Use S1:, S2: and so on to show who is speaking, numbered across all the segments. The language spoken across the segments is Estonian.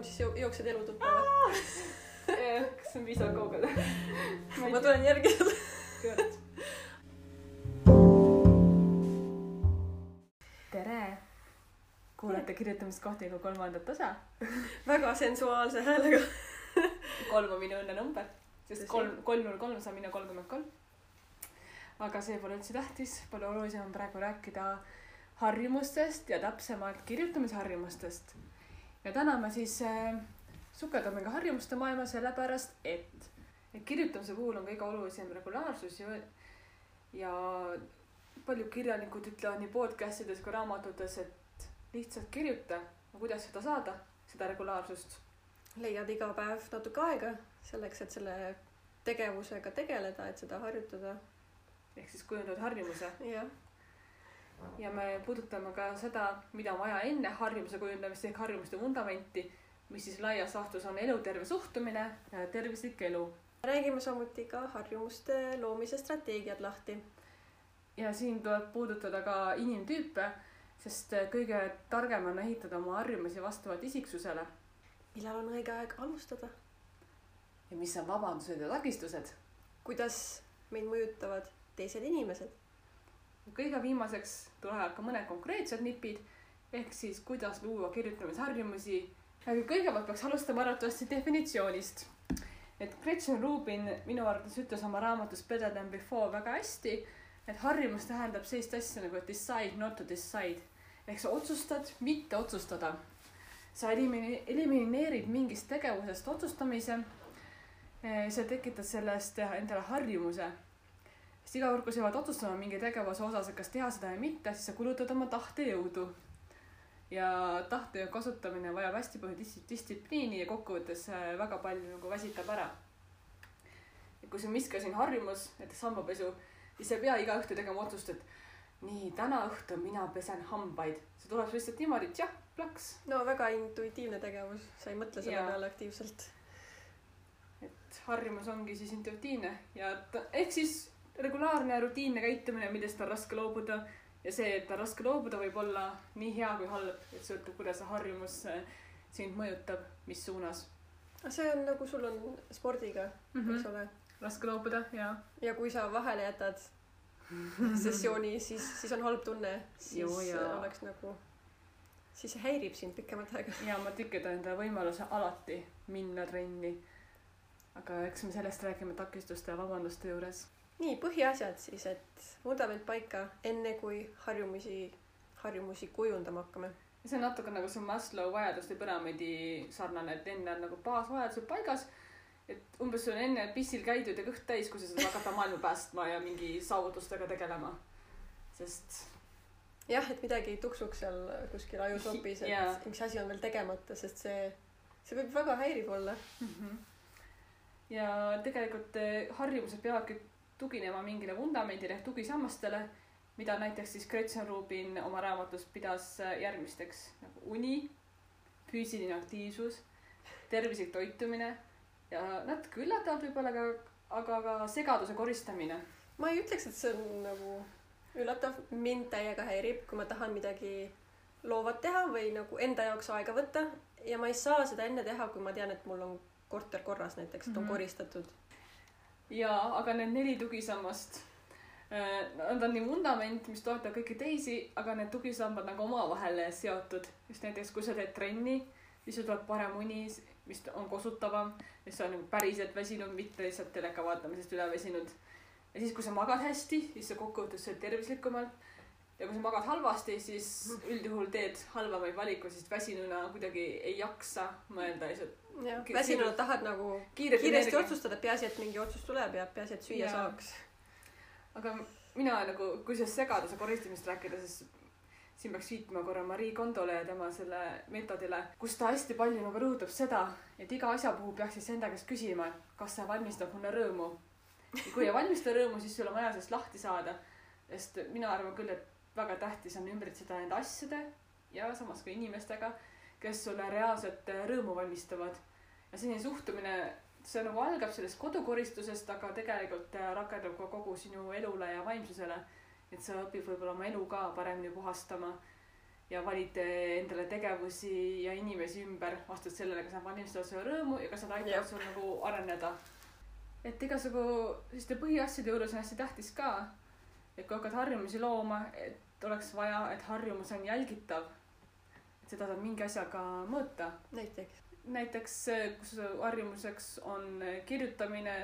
S1: lahkun, siis jo- jooksed elutuppa või?
S2: kas see on piisavalt kaugel?
S1: ma tulen järgi sulle.
S2: tere, kuulate kirjutamiskohtingu kolmandat osa.
S1: väga sensuaalse häälega.
S2: kolm on minu õnnenumber, sest kolm, kolm null kolm saab minna kolmkümmend kolm. aga see pole üldse tähtis, palju olulisem on praegu rääkida harjumustest ja täpsemalt kirjutamisharjumustest. Ja täna me siis äh, sukeldume ka harjumuste maailma sellepärast, et, et kirjutamise puhul on kõige olulisem regulaarsus ja, ja paljud kirjanikud ütlevad nii podcast ides kui raamatutes, et lihtsalt kirjuta, no kuidas seda saada, seda regulaarsust?
S1: Leiad iga päev natuke aega selleks, et selle tegevusega tegeleda, et seda harjutada.
S2: ehk siis kujundad harjumuse.
S1: Jah,
S2: ja me puudutame ka seda, mida on vaja enne harjumuse kujundamist ehk harjumuste vundamenti, mis siis laias laastus on eluterve suhtumine ja tervislik elu.
S1: räägime samuti ka harjumuste loomise strateegiad lahti.
S2: ja siin tuleb puudutada ka inimtüüpe, sest kõige targem on ehitada oma harjumusi vastavalt isiksusele
S1: millal on õige aeg alustada?
S2: ja mis on vabandused ja takistused.
S1: kuidas meid mõjutavad teised inimesed?
S2: Kõige viimaseks tulevad ka mõned konkreetsed nipid ehk siis kuidas luua kirjutamisharjumusi. aga kõigepealt peaks alustama arvatavasti definitsioonist. et Gretchen Rubin minu arvates ütles oma raamatus Better than before väga hästi, et harjumus tähendab sellist asja nagu decide not to decide ehk sa otsustad mitte otsustada. sa elimine-, elimineerid mingist tegevusest otsustamise. sa tekitad sellest endale harjumuse sest iga kord, kui sa pead otsustama mingi tegevuse osas, et kas teha seda või mitte, siis sa kulutad oma tahtejõudu. ja tahtejõu kasutamine vajab hästi palju dis- distsipliini ja kokkuvõttes äh, väga palju nagu väsitab ära. kui sul miski on harjumus, näiteks hambapesu, siis sa ei pea iga õhtu tegema otsust, et nii, täna õhtul mina pesen hambaid. see tuleb lihtsalt niimoodi, et jah, plaks.
S1: no väga intuitiivne tegevus, sa ei mõtle selle
S2: Jaa.
S1: peale aktiivselt.
S2: et harjumus ongi siis intuitiivne ja ta, ehk siis regulaarne rutiinne käitumine, millest on raske loobuda ja see, et on raske loobuda, võib olla nii hea kui halb, et sõltub, kuidas see harjumus äh, sind mõjutab, mis suunas
S1: see on nagu sul on spordiga mm, -hmm. eks ole.
S2: raske loobuda ja
S1: ja kui sa vahele jätad sessiooni, siis, siis on halb tunne, siis
S2: Joo, jaa.
S1: oleks nagu, siis see häirib sind pikemat aega.
S2: ja ma tekitan endale võimaluse alati minna trenni. aga eks me sellest räägime takistuste ja vabanduste juures.
S1: nii, põhiasjad siis, et vundament paika, enne kui harjumusi, harjumusi kujundama hakkame.
S2: see on natuke nagu see Maslow vajaduste püramiidi sarnane, et enne on nagu baasvajadused paigas. et umbes sul on enne pissil käidud ja kõht täis, kui sa saad hakata maailma päästma ja mingi saavutustega tegelema. sest
S1: jah, et midagi ei tuksuks seal kuskil ajusopis, et yeah. üks asi on veel tegemata, sest see, see võib väga häiriv olla.
S2: mm. -hmm. ja tegelikult eh, harjumused peavadki tuginema mingile vundamendile ehk tugisammastele, mida näiteks siis Gretchen Rubin oma raamatus pidas eh, järgmisteks nagu uni, füüsiline aktiivsus, tervislik toitumine ja natuke üllatavalt võib-olla ka, aga ka segaduse koristamine.
S1: ma ei ütleks, et see on nagu üllatav, mind täiega häirib, kui ma tahan midagi loovat teha või nagu enda jaoks aega võtta ja ma ei saa seda enne teha, kui ma tean, et mul on korter korras näiteks, et on
S2: Mhm.
S1: koristatud.
S2: jaa, aga need neli tugisammast, nad on nii vundament, mis toetab kõiki teisi, aga need tugisambad nagu omavahel seotud. just näiteks, kui sa teed trenni, siis sul tuleb parem uni, mis on kosutavam, oled nagu päriselt väsinud, mitte lihtsalt teleka vaatamisest üle väsinud. ja siis, kui sa magad hästi, siis sa kokkuvõttes sööd tervislikumalt. Ja kui sa magad halvasti, siis üldjuhul teed halvemaid valikuid, sest väsinuna kuidagi ei jaksa mõelda lihtsalt
S1: jah, väsinuna tahad nagu
S2: kiirelt
S1: kiiresti otsustada, peaasi, et mingi otsus tuleb ja peaasi, et süüa
S2: Jaa.
S1: saaks.
S2: aga mina nagu, kui sellest segaduse koristamisest rääkida, siis siin peaks viitama korra Marie Kondole ja tema selle meetodile, kus ta hästi palju nagu rõhutab seda, et iga asja puhul peaks siis enda käest küsima, et kas see valmistab mulle rõõmu. kui ei valmista rõõmu, siis sul on vaja sellest lahti saada. sest mina arvan küll, et väga tähtis on ümbritseda nende asjade ja samas ka inimestega, kes sulle reaalselt rõõmu valmistavad. ja selline suhtumine, see nagu algab sellest kodukoristusest, aga tegelikult äh, rakendub ka kogu sinu elule ja vaimsusele. et sa õpid võib-olla oma elu ka paremini puhastama ja valid endale tegevusi ja inimesi ümber vastavalt sellele, kas nad valmistavad sulle rõõmu ja kas nad aitavad sul nagu areneda. et igasugu selliste põhiasjade juures on hästi tähtis ka, et kui hakkad harjumusi looma, et oleks vaja, et harjumus on jälgitav. et seda saab mingi asjaga mõõta
S1: näiteks
S2: näiteks eh, kui su harjumuseks on eh, kirjutamine,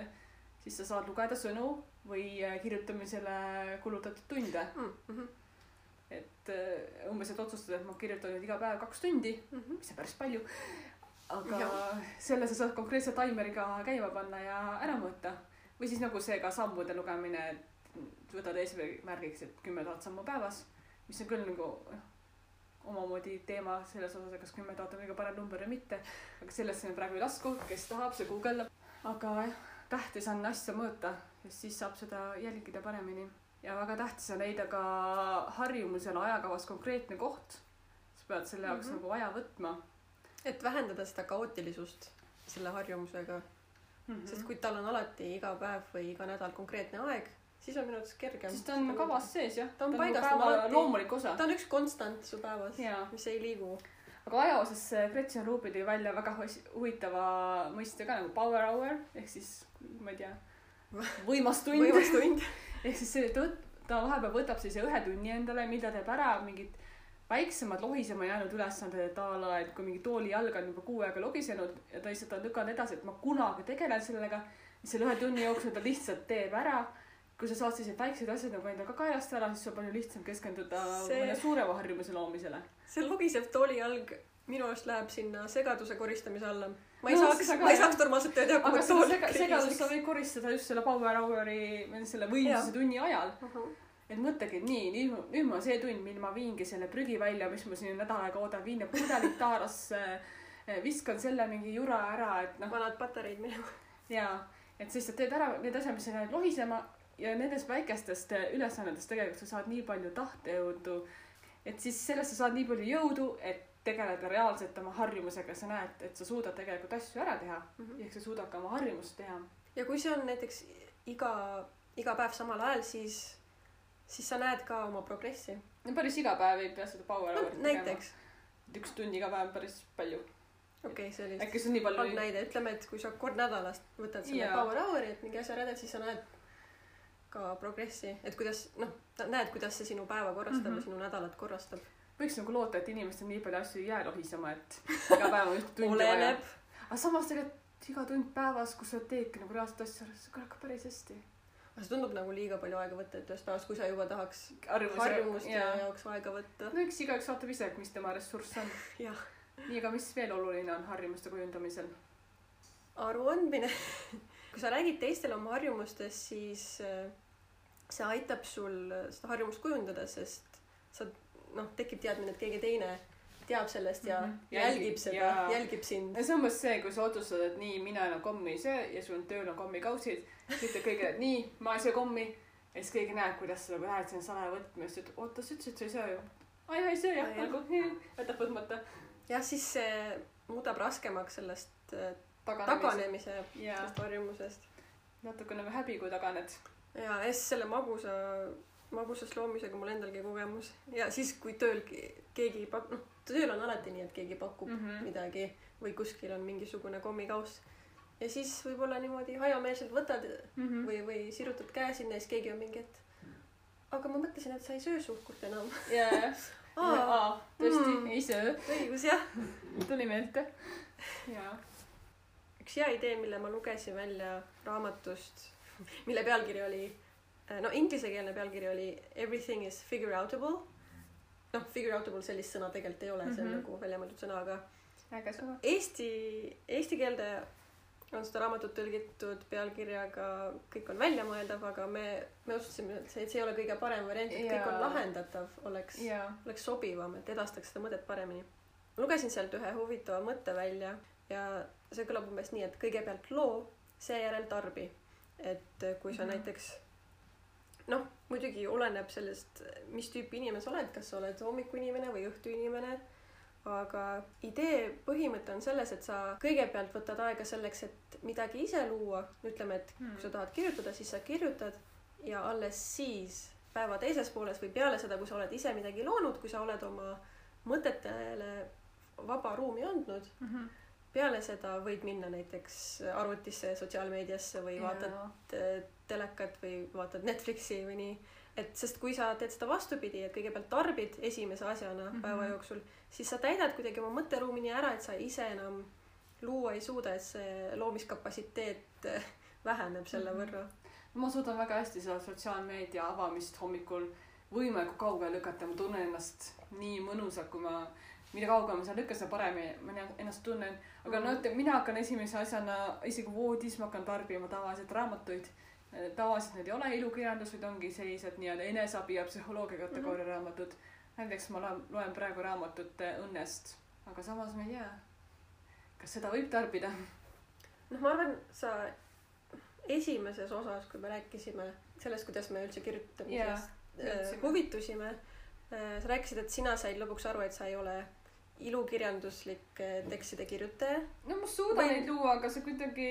S2: siis sa saad lugeda sõnu või eh, kirjutamisele kulutatud tunde.
S1: mm. -hmm.
S2: et eh, umbes, et otsustada, et ma kirjutan nüüd iga päev kaks tundi,
S1: Mm -hmm.
S2: mis on päris palju. aga
S1: Jah.
S2: selle sa saad konkreetse taimeriga käima panna ja ära mõõta. või siis nagu see ka sammude lugemine, et võtad eesmärgiks, et kümme tuhat sammu päevas, mis on küll nagu noh, omamoodi teema selles osas, kas kümme tuhat on kõige parem number või mitte. aga sellesse me praegu ei lasku, kes tahab, see guugeldab. aga jah, tähtis on asja mõõta, sest siis saab seda jälgida paremini. ja väga tähtis on leida ka harjumusele ajakavas konkreetne koht. sa pead selle jaoks mm. -hmm. nagu aja võtma
S1: et vähendada seda kaootilisust selle harjumusega
S2: mm. -hmm.
S1: sest kui tal on alati iga päev või iga nädal konkreetne aeg siis on minu arvates kergem
S2: siis ta on kavas sees jah.
S1: Ta on paigas,
S2: nagu
S1: ta on
S2: päeva
S1: alati-
S2: loomulik osa.
S1: ta on üks konstant su päevas mis ei liigu.
S2: Aga aja osas Gretchen Rubin tõi välja väga huvitava mõiste ka nagu power hour ehk siis ma ei tea võimas tund.
S1: Võimas tund.
S2: Ehk siis see võt- ta vahepeal võtab sellise ühe tunni endale mil ta teeb ära mingid väiksemad lohisema jäänud ülesanded et a la et kui mingi toolijalg on juba kuu aega logisenud ja ta lihtsalt on lükanud edasi et ma kunagi tegelen sellega selle ühe tunni jooksul ta lihtsalt teeb ära kui sa saad selliseid väikseid asju nagu endal ka kaelast ära siis on palju lihtsam keskenduda
S1: See-
S2: mõne suurema harjumuse loomisele.
S1: see logisev toolijalg minu arust läheb sinna segaduse koristamise alla. Ma ei
S2: No,
S1: saaks ma ei saaks normaalselt tööd teha
S2: aga seda sega- segadust sa võid koristada just selle power hour'i või selle võimsuse tunni ajal.
S1: Ahah.
S2: et mõtlegi, et nii, nüüd, nüüd on see tund, mil ma viingi selle prügi välja, mis ma siin nädal aega oodan, viin need pudelid taarasse, viskan selle mingi jura ära, et noh,
S1: vanad patareid minema.
S2: Jaa, et siis sa teed ära need asjad, mis jäävad lohisema ja nendest väikestest eh, ülesannetest tegelikult sa saad nii palju tahtejõudu, et siis sellest sa saad nii palju jõudu, et tegeleda reaalselt oma harjumusega, sa näed, et sa suudad tegelikult asju ära teha
S1: mm. -hmm.
S2: ehk sa suudad ka oma harjumust teha.
S1: ja kui see on näiteks iga iga päev samal ajal siis siis sa näed ka oma progressi
S2: no päris iga päev ei pea seda power
S1: no
S2: hour'it tegema.
S1: näiteks
S2: üks tund iga päev on päris palju.
S1: okei okay, see oli
S2: äkki see on nii palju
S1: halb näide ütleme et kui sa kord nädalas võtad selle
S2: Jaa.
S1: power hour'i et mingi asja ära teed siis sa näed ka progressi et kuidas noh näed kuidas see sinu päeva korrastab mm
S2: Mhm.
S1: -hmm. ja sinu nädalat korrastab
S2: võiks nagu loota, et inimestel nii palju asju ei jää lohisema, et iga päev on üht tundi vaja aga samas tegelikult iga tund päevas, kus sa teedki nagu reaalset asja, see kõlab ka päris hästi.
S1: aga see tundub nagu liiga palju aega võtta et ühest päevast kui sa juba tahaks
S2: harjumuse
S1: harjumuste
S2: jaa.
S1: jaoks aega võtta
S2: no eks igaüks vaatab ise, mis tema ressurss on. nii, aga mis veel oluline on harjumuste kujundamisel?
S1: aruandmine kui sa räägid teistele oma harjumustest siis äh, see aitab sul äh, seda harjumust kujundada sest sa noh tekib teadmine et keegi teine teab sellest ja mm. -hmm. jälgib
S2: Jälgib,
S1: seda
S2: jaa.
S1: jälgib sind
S2: see on umbes see, kui sa otsustad, et nii, mina enam kommi ei söö ja sul on tööl on kommikausid, siis ütled kõigile, et nii, ma ei söö kommi. ja siis keegi näeb, kuidas sa nagu lähed sinna salaja võtma ja siis ütled, oota, sa ütlesid, sa ei söö ju. aa jah, ei söö jah olgu, jätab võtmata.
S1: jah siis see muudab raskemaks sellest äh,
S2: taganemise.
S1: taganemise
S2: jaa,
S1: sellest harjumusest
S2: natuke nagu häbi, kui taganed.
S1: Ja siis selle magusa magusast loomisega mul endalgi kogemus ja siis kui tööl ke- keegi pak- noh tööl on alati nii et keegi pakub mm. -hmm. midagi või kuskil on mingisugune kommikauss ja siis võib-olla niimoodi hajameelselt võtad
S2: või
S1: või või sirutad käe sinna ja siis keegi on mingi et aga ma mõtlesin et sa ei söö suhkurt enam
S2: jaa, jah.
S1: aa
S2: aa, tõesti
S1: Mm.,
S2: ei söö.
S1: õigus jah
S2: tuli meelde. jaa.
S1: üks hea idee mille ma lugesin välja raamatust mille pealkiri oli no inglisekeelne pealkiri oli everything is figure outable noh figure outable sellist sõna tegelikult ei ole mm -hmm. see on
S2: Mhm.
S1: nagu väljamõeldud sõna aga
S2: äge sõna.
S1: eesti eesti keelde on seda raamatut tõlgitud pealkirjaga kõik on väljamõeldav aga me me otsustasime et see et see ei ole kõige parem variant et kõik on lahendatav oleks oleks sobivam et edastaks seda mõtet paremini lugesin sealt ühe huvitava mõtte välja ja see kõlab umbes nii et kõigepealt loo seejärel tarbi et kui sa
S2: Mhm.
S1: mm -hmm. näiteks noh muidugi oleneb sellest mis tüüpi inimene sa oled kas sa oled hommikuinimene või õhtuinimene aga idee põhimõte on selles et sa kõigepealt võtad aega selleks et midagi ise luua ütleme et kui sa tahad kirjutada siis sa kirjutad ja alles siis päeva teises pooles või peale seda kui sa oled ise midagi loonud kui sa oled oma mõtetele vaba ruumi andnud, peale seda võid minna näiteks arvutisse, sotsiaalmeediasse või vaatad äh, telekat või vaatad Netflixi või nii. et sest kui sa teed seda vastupidi, et kõigepealt tarbid esimese asjana mm. -hmm. päeva jooksul, siis sa täidad kuidagi oma mõtteruumi nii ära, et sa ise enam luua ei suuda, et see loomiskapatsiteet äh, väheneb selle
S2: Mhm.
S1: võrra.
S2: ma suudan väga hästi seda sotsiaalmeedia avamist hommikul võimalikult kaugele lükata, ma tunnen ennast nii mõnusalt, kui ma, mida kaugemale ma seda lükkan, seda paremini ma ennast tunnen. aga no ütleme, mina hakkan esimese asjana isegi voodis, ma hakkan tarbima tavaliselt raamatuid. tavaliselt need ei ole ilukirjandus, vaid ongi sellised nii-öelda eneseabi ja psühholoogia kategooria mm -hmm. raamatud. näiteks ma loen, praegu raamatut äh, Õnnest, aga samas ma ei tea, kas seda võib tarbida.
S1: noh, ma arvan, sa esimeses osas, kui me rääkisime sellest, kuidas me üldse kirjutamisest yeah,
S2: jõudsime.
S1: huvitusime, sa rääkisid, et sina said lõpuks aru, et sa ei ole ilukirjanduslike tekstide kirjutaja.
S2: no ma suudan
S1: Või-
S2: neid luua, aga see kuidagi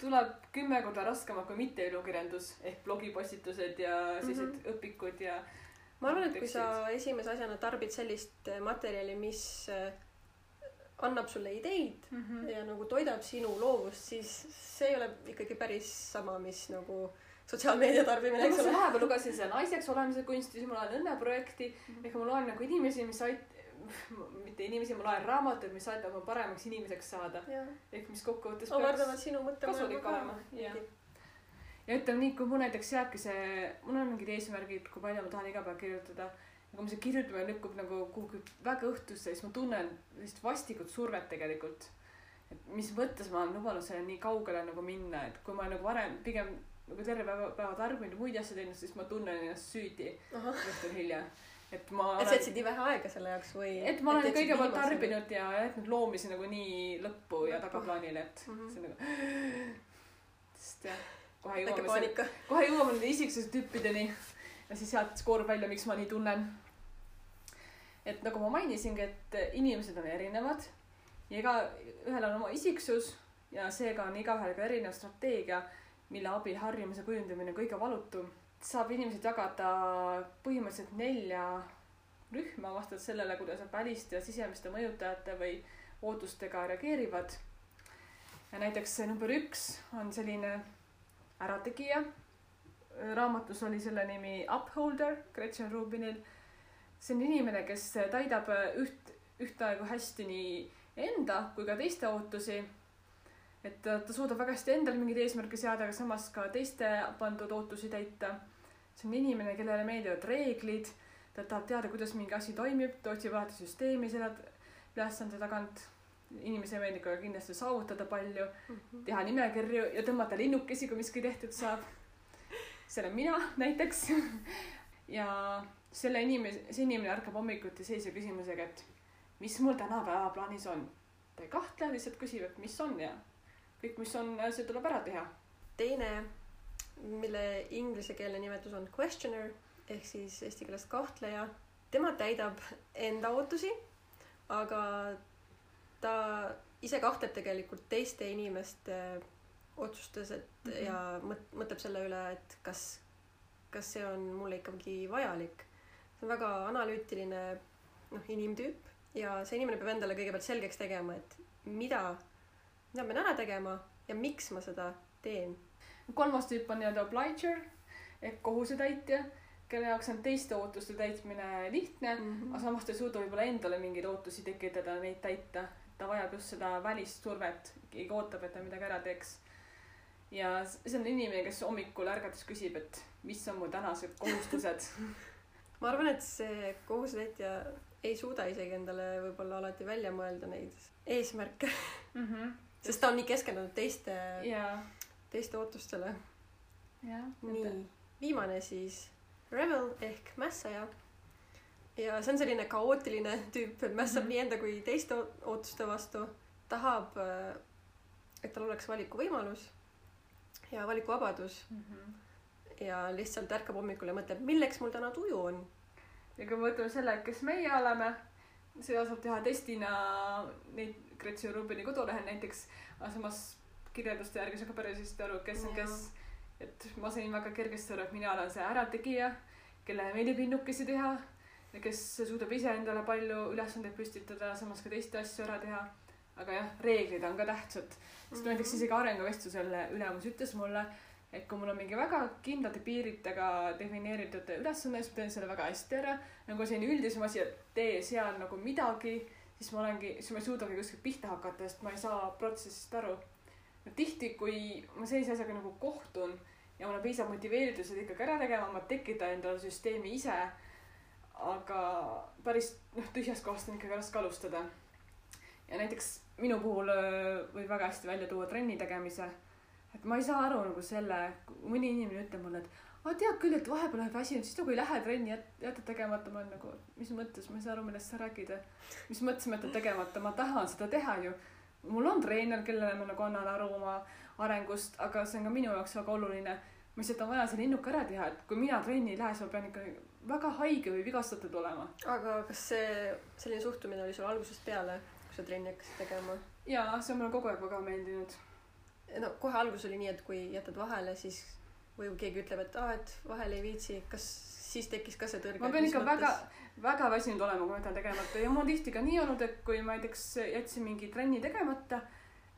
S2: tuleb kümme korda raskemalt kui mitte ilukirjandus ehk blogipostitused ja sellised mm. -hmm. õpikud ja
S1: ma arvan, et kui sa esimese asjana tarbid sellist eh, materjali, mis eh, annab sulle ideid
S2: mm. -hmm.
S1: ja nagu toidab sinu loovust, siis see ei ole ikkagi päris sama, mis nagu sotsiaalmeedia tarbimine, eks
S2: ma
S1: ole.
S2: vahepeal lugesin seda naiseks olemise kunsti, siis ma loen õnneprojekti mm -hmm. ehk ma loen nagu inimesi, mis ait-, mitte inimesi, ma loen raamatuid, mis aitavad mul paremaks inimeseks saada ehk mis kokkuvõttes
S1: avardavad sinu mõttemaailma
S2: olema, jah. ja ütleme nii, kui mul näiteks jääbki see, mul on mingid eesmärgid, kui palju ma tahan iga päev kirjutada. ja kui mul see kirjutamine lükkub nagu kuhugi väga õhtusse, siis ma tunnen sellist vastikut survet tegelikult. et mis mõttes ma olen lubanud selle nii kaugele nagu minna, et kui ma nagu varem pigem nagu terve päeva, päeva tarbinud ja muid asju teinud, siis ma tunnen ennast süüdi
S1: ahah,
S2: õhtul hilja. Et ma
S1: et sa jätsid nii vähe aega selle jaoks või?
S2: et ma olen kõigepealt. tarbinud ja jätnud loomisi nagu nii lõppu ja tagaplaanile, et
S1: Mhm.
S2: see on nagu, sest jah, kohe jõuame kohe jõuame nende isiksuse tüüpideni ja siis sealt skoorub välja, miks ma nii tunnen. et nagu ma mainisingi, et inimesed on erinevad ja igaühel on oma isiksus ja seega on igaühel ka erinev strateegia, mille abil harjumuse kujundamine on kõige valutum. Saab inimesed jagada põhimõtteliselt nelja rühma vastavalt sellele, kuidas nad väliste ja sisemiste mõjutajate või ootustega reageerivad. ja näiteks number üks on selline ärategija raamatus oli selle nimi Upholder Gretchen Rubinil. see on inimene, kes täidab üht, ühtaegu hästi nii enda kui ka teiste ootusi. et ta, ta suudab väga hästi endale mingeid eesmärke seada, aga samas ka teiste pandud ootusi täita. See on inimene, kellele meeldivad reeglid, ta tahab teada, kuidas mingi asi toimib, ta otsib alati süsteemi selle ülesande tagant. inimesele meeldib ka kindlasti saavutada palju, teha nimekirju ja tõmmata linnukesi, kui miski tehtud saab. see olen mina näiteks. ja selle inimese, see inimene ärkab hommikuti sellise küsimusega, et mis mul täna päevaplaanis on. ta ei kahtle, lihtsalt küsib, et mis on ja kõik, mis on, see tuleb ära teha.
S1: teine, mille inglisekeelne nimetus on questioner ehk siis eesti keeles kahtleja. tema täidab enda ootusi, aga ta ise kahtleb tegelikult teiste inimeste otsustes, et mm. -hmm. ja mõt-, mõtleb selle üle, et kas, kas see on mulle ikkagi vajalik. see on väga analüütiline noh, inimtüüp ja see inimene peab endale kõigepealt selgeks tegema, et mida, mida ma pean ära tegema ja miks ma seda teen
S2: kolmas tüüp on nii-öelda obliger ehk kohusetäitja, kelle jaoks on teiste ootuste täitmine lihtne,
S1: mm.
S2: aga samas ta ei suuda võib-olla endale mingeid ootusi tekitada, neid täita. ta vajab just seda välist survet, keegi ootab, et ta midagi ära teeks. ja see on inimene, kes hommikul ärgates küsib, et mis on mu tänased kohustused.
S1: ma arvan, et see kohusetäitja ei suuda isegi endale võib-olla alati välja mõelda neid eesmärke, sest ta on nii keskendunud teiste,
S2: ja,
S1: teiste ootustele. nii, viimane siis rebel ehk mässaja. ja see on selline kaootiline tüüp, mässab
S2: Mhm.
S1: nii enda kui teiste ootuste vastu, tahab, et tal oleks valikuvõimalus ja valikuvabadus. Ja lihtsalt ärkab hommikul ja mõtleb, milleks mul täna tuju on.
S2: Ja kui me võtame selle, kes meie oleme, seda saab teha testina neid Gretchen Rubini kodulehel näiteks, aga samas kirjelduste järgi saab ka päris hästi aru, kes on
S1: Jaa.
S2: kes. et ma sain väga kergesti aru, et mina olen see ärategija, kellele meeldib linnukesi teha, kes suudab ise endale palju ülesandeid püstitada, samas ka teiste asju ära teha. aga jah, reeglid on ka tähtsad, sest
S1: Mhm.
S2: näiteks isegi arenguvestlusel ülemus ütles mulle, et kui mul on mingi väga kindlate piiritega defineeritud ülesanne, siis ma teen selle väga hästi ära. nagu selline üldisem asi, et tee seal nagu midagi, siis ma olengi, siis ma ei suudagi kuskilt pihta hakata, sest ma ei saa protsessist aru. tihti, kui ma sellise asjaga nagu kohtun ja mul on piisav motiveeritus seda ikkagi ära tegema, ma tekitan endale süsteemi ise. aga päris noh, tühjast kohast on ikkagi raske alustada. ja näiteks minu puhul võib väga hästi välja tuua trenni tegemise. et ma ei saa aru nagu selle, mõni inimene ütleb mulle, et ma tead küll, et vahepeal oled väsinud, siis nagu ei lähe trenni, jätad tegemata, ma olen nagu, mis mõttes, ma ei saa aru, millest sa räägid. mis mõttes ma jätan tegemata, ma tahan seda teha ju. Mul on treener, kellele ma nagu annan aru oma arengust, aga see on ka minu jaoks väga oluline. ma lihtsalt on vaja see linnuk ära teha, et kui mina trenni ei lähe, siis ma pean ikka väga haige või vigastatud olema.
S1: aga kas see, selline suhtumine oli sul algusest peale, kui sa trenni hakkasid tegema?
S2: jaa, see on mulle kogu aeg väga meeldinud.
S1: no kohe alguses oli nii, et kui jätad vahele, siis või kui keegi ütleb, et aa, et vahele ei viitsi, kas siis tekkis ka see tõrge?
S2: ma pean ikka väga, väga väsinud olema, kui ma jätan tegemata ja mul on tihti ka nii olnud, et kui ma näiteks jätsin mingi trenni tegemata,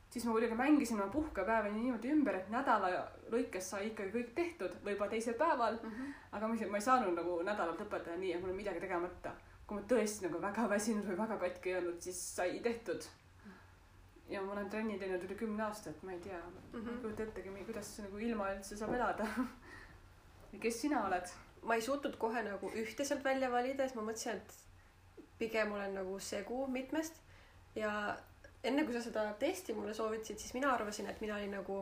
S2: siis ma kuidagi mängisin oma puhkepäevi niimoodi ümber, et nädala lõikes sai ikkagi kõik tehtud, võib-olla teisel päeval,
S1: mm. -hmm.
S2: aga ma ei, ma ei saanud nagu nädalat lõpetada nii, et mul on midagi tegemata. kui ma tõesti nagu väga väsinud või väga katki olnud, siis sai tehtud. ja ma olen trenni teinud üle kümne aastat, ma ei tea mm, -hmm. ma
S1: Mhm.
S2: ei kujuta ettegi, kuidas nagu ilma üldse saab elada. ja kes sina oled?
S1: Ma ei suutnud kohe nagu ühte sealt välja valida, siis ma mõtlesin, et pigem olen nagu segu mitmest ja enne kui sa seda testi mulle soovitasid, siis mina arvasin, et mina olin nagu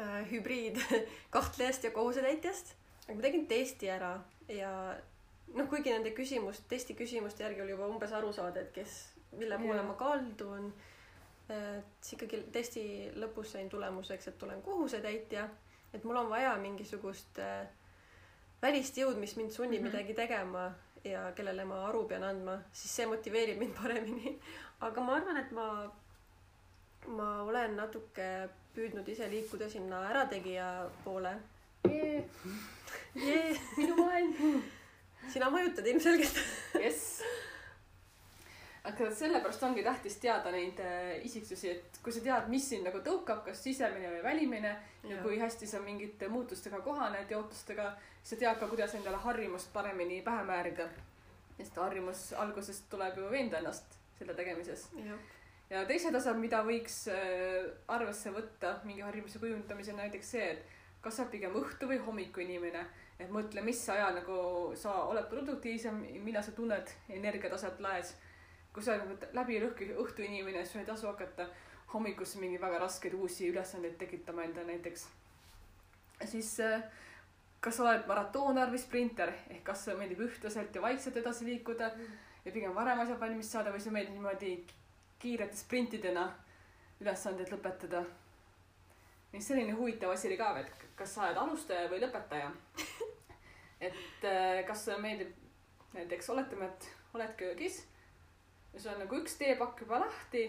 S1: äh, hübriid kahtlejast ja kohusetäitjast. aga ma tegin testi ära ja noh, kuigi nende küsimust, testi küsimuste järgi oli juba umbes aru saada, et kes, mille poole ma kaldun. siis ikkagi testi lõpus sain tulemuseks, et olen kohusetäitja, et mul on vaja mingisugust äh, välist jõud, mis mind sunnib mm. -hmm. midagi tegema ja kellele ma aru pean andma, siis see motiveerib mind paremini. aga ma arvan, et ma, ma olen natuke püüdnud ise liikuda sinna ärategija poole.
S2: Yeah, minu maailm.
S1: sina mõjutad ilmselgelt.
S2: jess. Aga sellepärast ongi tähtis teada neid äh, isiksusi, et kui sa tead, mis sind nagu tõukab, kas sisemine või välimine ja, ja kui hästi sa mingite muutustega kohaned ja ootustega, siis sa tead ka, kuidas endale harjumust paremini pähe määrida. sest harjumus algusest tuleb ju veenda ennast selle tegemises. ja teised asjad, mida võiks äh, arvesse võtta mingi harjumuse kujundamisel, näiteks see, et kas sa oled pigem õhtu või hommiku inimene. et mõtle, mis ajal nagu sa oled produktiivsem, millal sa tunned energiataset laes. Kui sa oled läbi lõhki õhtu inimene, siis sul ei tasu hakata hommikusse mingi väga raskeid uusi ülesandeid tekitama endale näiteks. siis äh, kas sa oled maratoonar või sprinter ehk kas sulle meeldib ühtlaselt ja vaikselt edasi liikuda ja pigem varem asjad valmis saada või sulle meeldib niimoodi kiirete sprintidena ülesanded lõpetada. siis selline huvitav asi oli ka, et kas sa oled alustaja või lõpetaja. et äh, kas sulle meeldib näiteks oletame, et oled köögis ja sul on nagu üks teepakk juba lahti.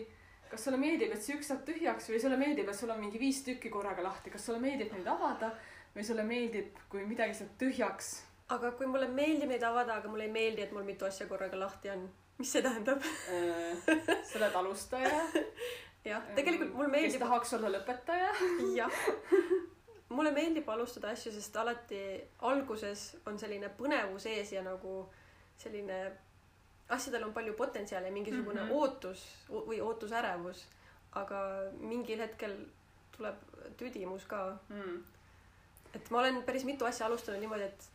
S2: kas sulle meeldib, et see üks saab tühjaks või sulle meeldib, et sul on mingi viis tükki korraga lahti, kas sulle meeldib neid avada või sulle meeldib, kui midagi saab tühjaks?
S1: aga kui mulle meeldib neid avada, aga mulle ei meeldi, et mul mitu asja korraga lahti on, mis see tähendab?
S2: sa oled alustaja.
S1: jah, tegelikult mulle
S2: kes
S1: meeldib,
S2: tahaks olla lõpetaja.
S1: jah, mulle meeldib alustada asju, sest alati alguses on selline põnevus ees ja nagu selline, asjadel on palju potentsiaali mingisugune mm. -hmm. ootus või ootusärevus, aga mingil hetkel tuleb tüdimus ka
S2: Mm.
S1: et ma olen päris mitu asja alustanud niimoodi, et,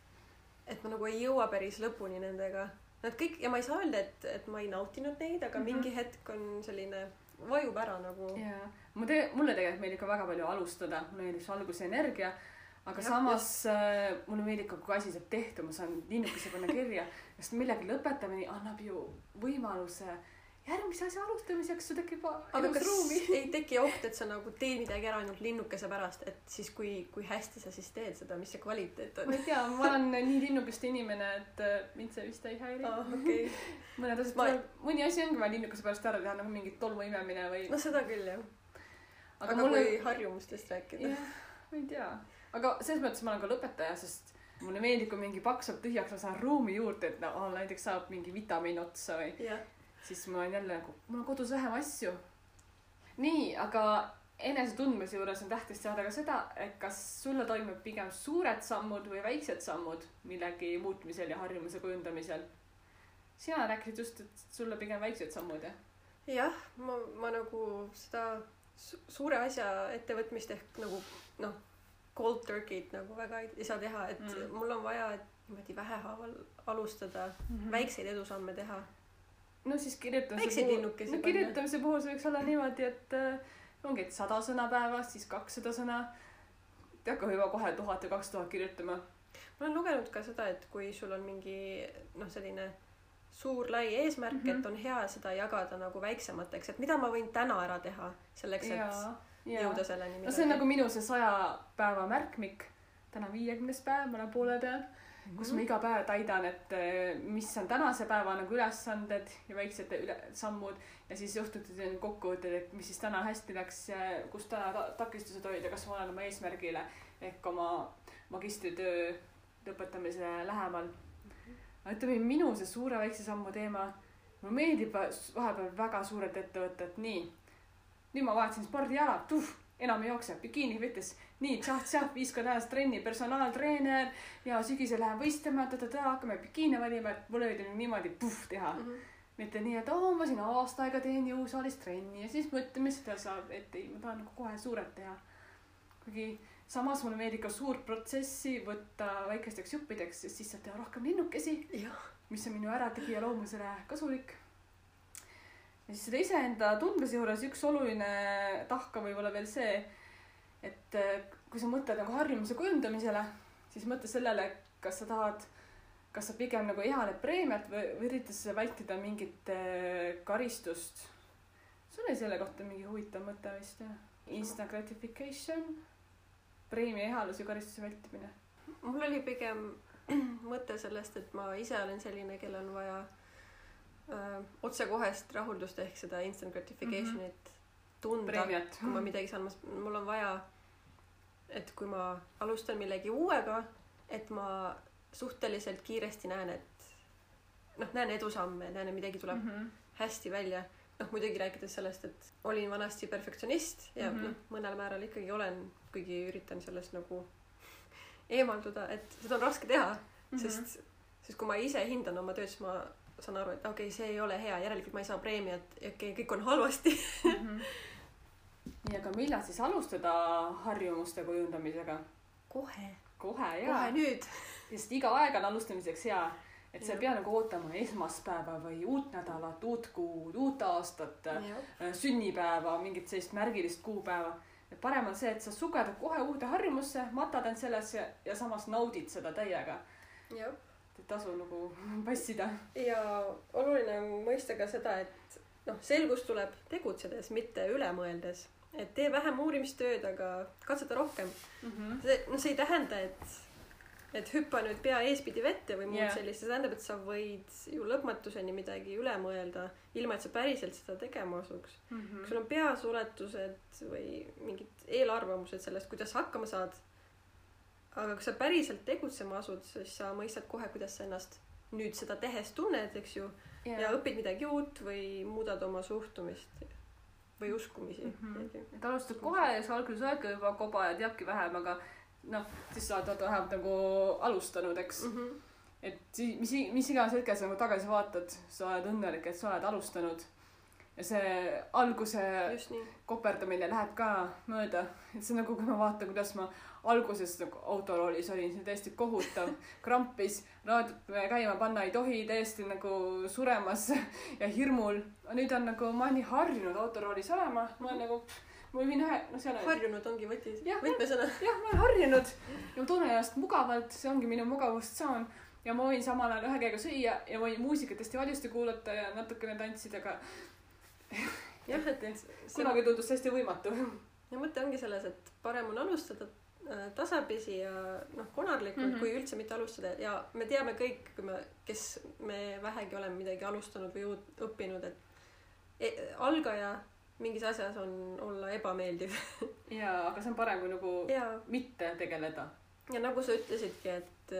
S1: et ma nagu ei jõua päris lõpuni nendega. Nad kõik ja ma ei saa öelda, et, et ma ei nautinud neid, aga mm. -hmm. mingi hetk on selline, vajub ära nagu.
S2: jaa, ma tee-, mulle tegelikult meeldib ka väga palju alustada, mulle meeldib see alguse energia, aga ja, samas äh, mulle meeldib ka, kui asi saab tehtud, ma saan linnukese panna kirja, sest millegi lõpetamine annab ju võimaluse järgmise asja alustamiseks, sul tekib
S1: aga kas
S2: ruumi.
S1: ei teki oht, et sa nagu teed midagi ära ainult linnukese pärast, et siis kui, kui hästi sa siis teed seda, mis see kvaliteet
S2: ma
S1: on?
S2: ei tea, ma olen nii linnukeste inimene, et äh, mind see vist ei häiri
S1: aa, okei.
S2: mõned asjad
S1: Ma-
S2: ma..., mõni asi ongi vaja linnukese pärast ära teha, nagu mingi tolmu imemine või
S1: no seda küll jah.
S2: aga,
S1: aga,
S2: mulle
S1: kui harjumustest rääkida.
S2: ma ei tea, aga selles mõttes ma olen ka lõpetaja, sest mulle meeldib, kui mingi paks saab tühjaks, ma saan ruumi juurde, et no näiteks saab mingi vitamiin otsa või
S1: jah,
S2: siis mul on jälle nagu, mul on kodus vähem asju. nii, aga enese tundmise juures on tähtis teada ka seda, et kas sulle toimub pigem suured sammud või väiksed sammud millegi muutmisel ja harjumuse kujundamisel. sina rääkisid just, et sulle pigem väiksed sammud jah?
S1: jah, ma, ma nagu seda su- suure asja ettevõtmist ehk nagu noh, cold turkey't nagu väga ei, saa teha, et
S2: Mm.
S1: mul on vaja, et niimoodi vähehaaval alustada mm, -hmm. väikseid edusamme teha.
S2: no siis kirjutamise
S1: Väikseid
S2: puhul,
S1: linnukesi
S2: no
S1: panna.
S2: kirjutamise puhul see võiks olla niimoodi, et äh, ongi, et sada sõna päevas, siis kakssada sõna. ei hakka juba kohe tuhat või kaks tuhat kirjutama.
S1: ma olen lugenud ka seda, et kui sul on mingi noh, selline suur lai eesmärk mm,
S2: Mhm.
S1: -hmm. et on hea seda jagada nagu väiksemateks, et mida ma võin täna ära teha selleks, et
S2: ja, ja
S1: jõuda selleni.
S2: no see on nagu minu see saja päeva märkmik. täna viiekümnes päev, ma olen poole peal, kus
S1: Mhm.
S2: ma iga päev täidan, et eh, mis on tänase päeva nagu ülesanded ja väiksed üle, sammud ja siis õhtuti teen kokkuvõtted, et mis siis täna hästi läks, kus täna ta takistused olid ja kas ma olen oma eesmärgile ehk oma magistritöö lõpetamisele lähemal. aga ütleme, minu see suure väikse sammu teema, mulle meeldib vahepeal väga suured ettevõtted, nii. Nüüd ma vahetasin spordiala, enam ei jookse, bikiini võttis, nii tšah-tšah, viis korda nädalas trenni, personaaltreener ja sügisel lähen võistlema, ta-ta-ta, hakkame bikiine valima, et mul oli niimoodi puh teha.
S1: mm. -hmm.
S2: mitte nii, et oo, ma siin aasta aega teen jõusaalis trenni ja siis mõtleme, seda saab, et ei, ma tahan nagu kohe suurelt teha. kuigi samas mulle meeldib ka suurt protsessi võtta väikesteks juppideks, sest siis saab teha rohkem linnukesi, mis on minu ärategija loomusele kasulik. Ja siis selle iseenda tundmise juures üks oluline tahk on võib-olla veel see, et eh, kui sa mõtled nagu harjumuse kujundamisele, siis mõtle sellele, kas sa tahad, kas sa pigem nagu ehaled preemiat või, või üritad sa vältida mingit eh, karistust. sul oli selle kohta mingi huvitav mõte vist jah? Instant gratification, preemia ehalus ja karistuse vältimine.
S1: mul oli pigem mõte sellest, et ma ise olen selline, kellel on vaja öö, otsekohest rahuldust ehk seda instant gratification'it mm -hmm. tunda, kui ma midagi saan, mul on vaja, et kui ma alustan millegi uuega, et ma suhteliselt kiiresti näen, et noh, näen edusamme, näen, et midagi tuleb mm -hmm. hästi välja. noh, muidugi rääkides sellest, et olin vanasti perfektsionist ja mm
S2: Mhm.
S1: -hmm. noh, mõnel määral ikkagi olen, kuigi üritan sellest nagu eemalduda, et seda on raske teha mm,
S2: Mhm.
S1: -hmm. sest, sest kui ma ise hindan oma tööd, siis ma saan aru, et okei okay,, see ei ole hea, järelikult ma ei saa preemiat okei okay,, kõik on halvasti.
S2: Mhm. nii, aga millal siis alustada harjumuste kujundamisega?
S1: kohe,
S2: kohe jaa
S1: kohe. nüüd.
S2: sest iga aeg on alustamiseks hea. et sa ei pea nagu ootama esmaspäeva või uut nädalat, uut kuud, uut aastat, sünnipäeva, mingit sellist märgilist kuupäeva. et parem on see, et sa sugedad kohe uude harjumusse, matad end sellesse ja, ja samas naudid seda täiega. Et ei tasu nagu passida.
S1: ja oluline on mõista ka seda, et noh, selgus tuleb tegutsedes, mitte üle mõeldes. et tee vähem uurimistööd, aga katseta rohkem. see, noh, see ei tähenda, et, et hüppa nüüd pea eespidi vette või muud yeah. sellist, see tähendab, et sa võid ju lõpmatuseni midagi üle mõelda, ilma et sa päriselt seda tegema asuks. kui sul on peas oletused või mingid eelarvamused sellest, kuidas sa hakkama saad, aga kui sa päriselt tegutsema asud, siis sa mõistad kohe, kuidas sa ennast nüüd seda tehes tunned, eks ju, ja õpid midagi uut või muudad oma suhtumist või uskumisi mm. -hmm.
S2: et alustad kohe ja sa alguses oledki juba koba ja teadki vähem, aga noh, siis sa oled vähemalt nagu alustanud, eks
S1: Mm -hmm.
S2: et mis, mis iganes hetkel sa nagu tagasi vaatad, sa oled õnnelik, et sa oled alustanud. ja see alguse koperdamine läheb ka mööda, et see on nagu, kui ma vaatan, kuidas ma alguses autoroolis olin, see täiesti kohutav, krampis, raadiot käima panna ei tohi, täiesti nagu suremas ja hirmul. nüüd on nagu, ma olen nii harjunud autoroolis olema, ma olen nagu, ma võin ühe, no seal on
S1: harjunud ongi võti, võtmesõna.
S2: jah, ma olen harjunud ja ma tunnen ennast mugavalt, see ongi minu mugavustsoon ja ma võin samal ajal ühe käega süüa ja võin muusikat hästi valjusti kuulata ja natukene tantsida, aga
S1: jah, et
S2: kunagi tundus hästi võimatu.
S1: ja mõte ongi selles, et parem on alustada tasapisi ja noh, konarlikult mm. -hmm. kui üldse mitte alustada ja me teame kõik, kui me, kes me vähegi oleme midagi alustanud või uut õppinud, et e algaja mingis asjas on olla ebameeldiv
S2: jaa, aga see on parem kui nagu
S1: ja,
S2: mitte tegeleda.
S1: ja nagu sa ütlesidki, et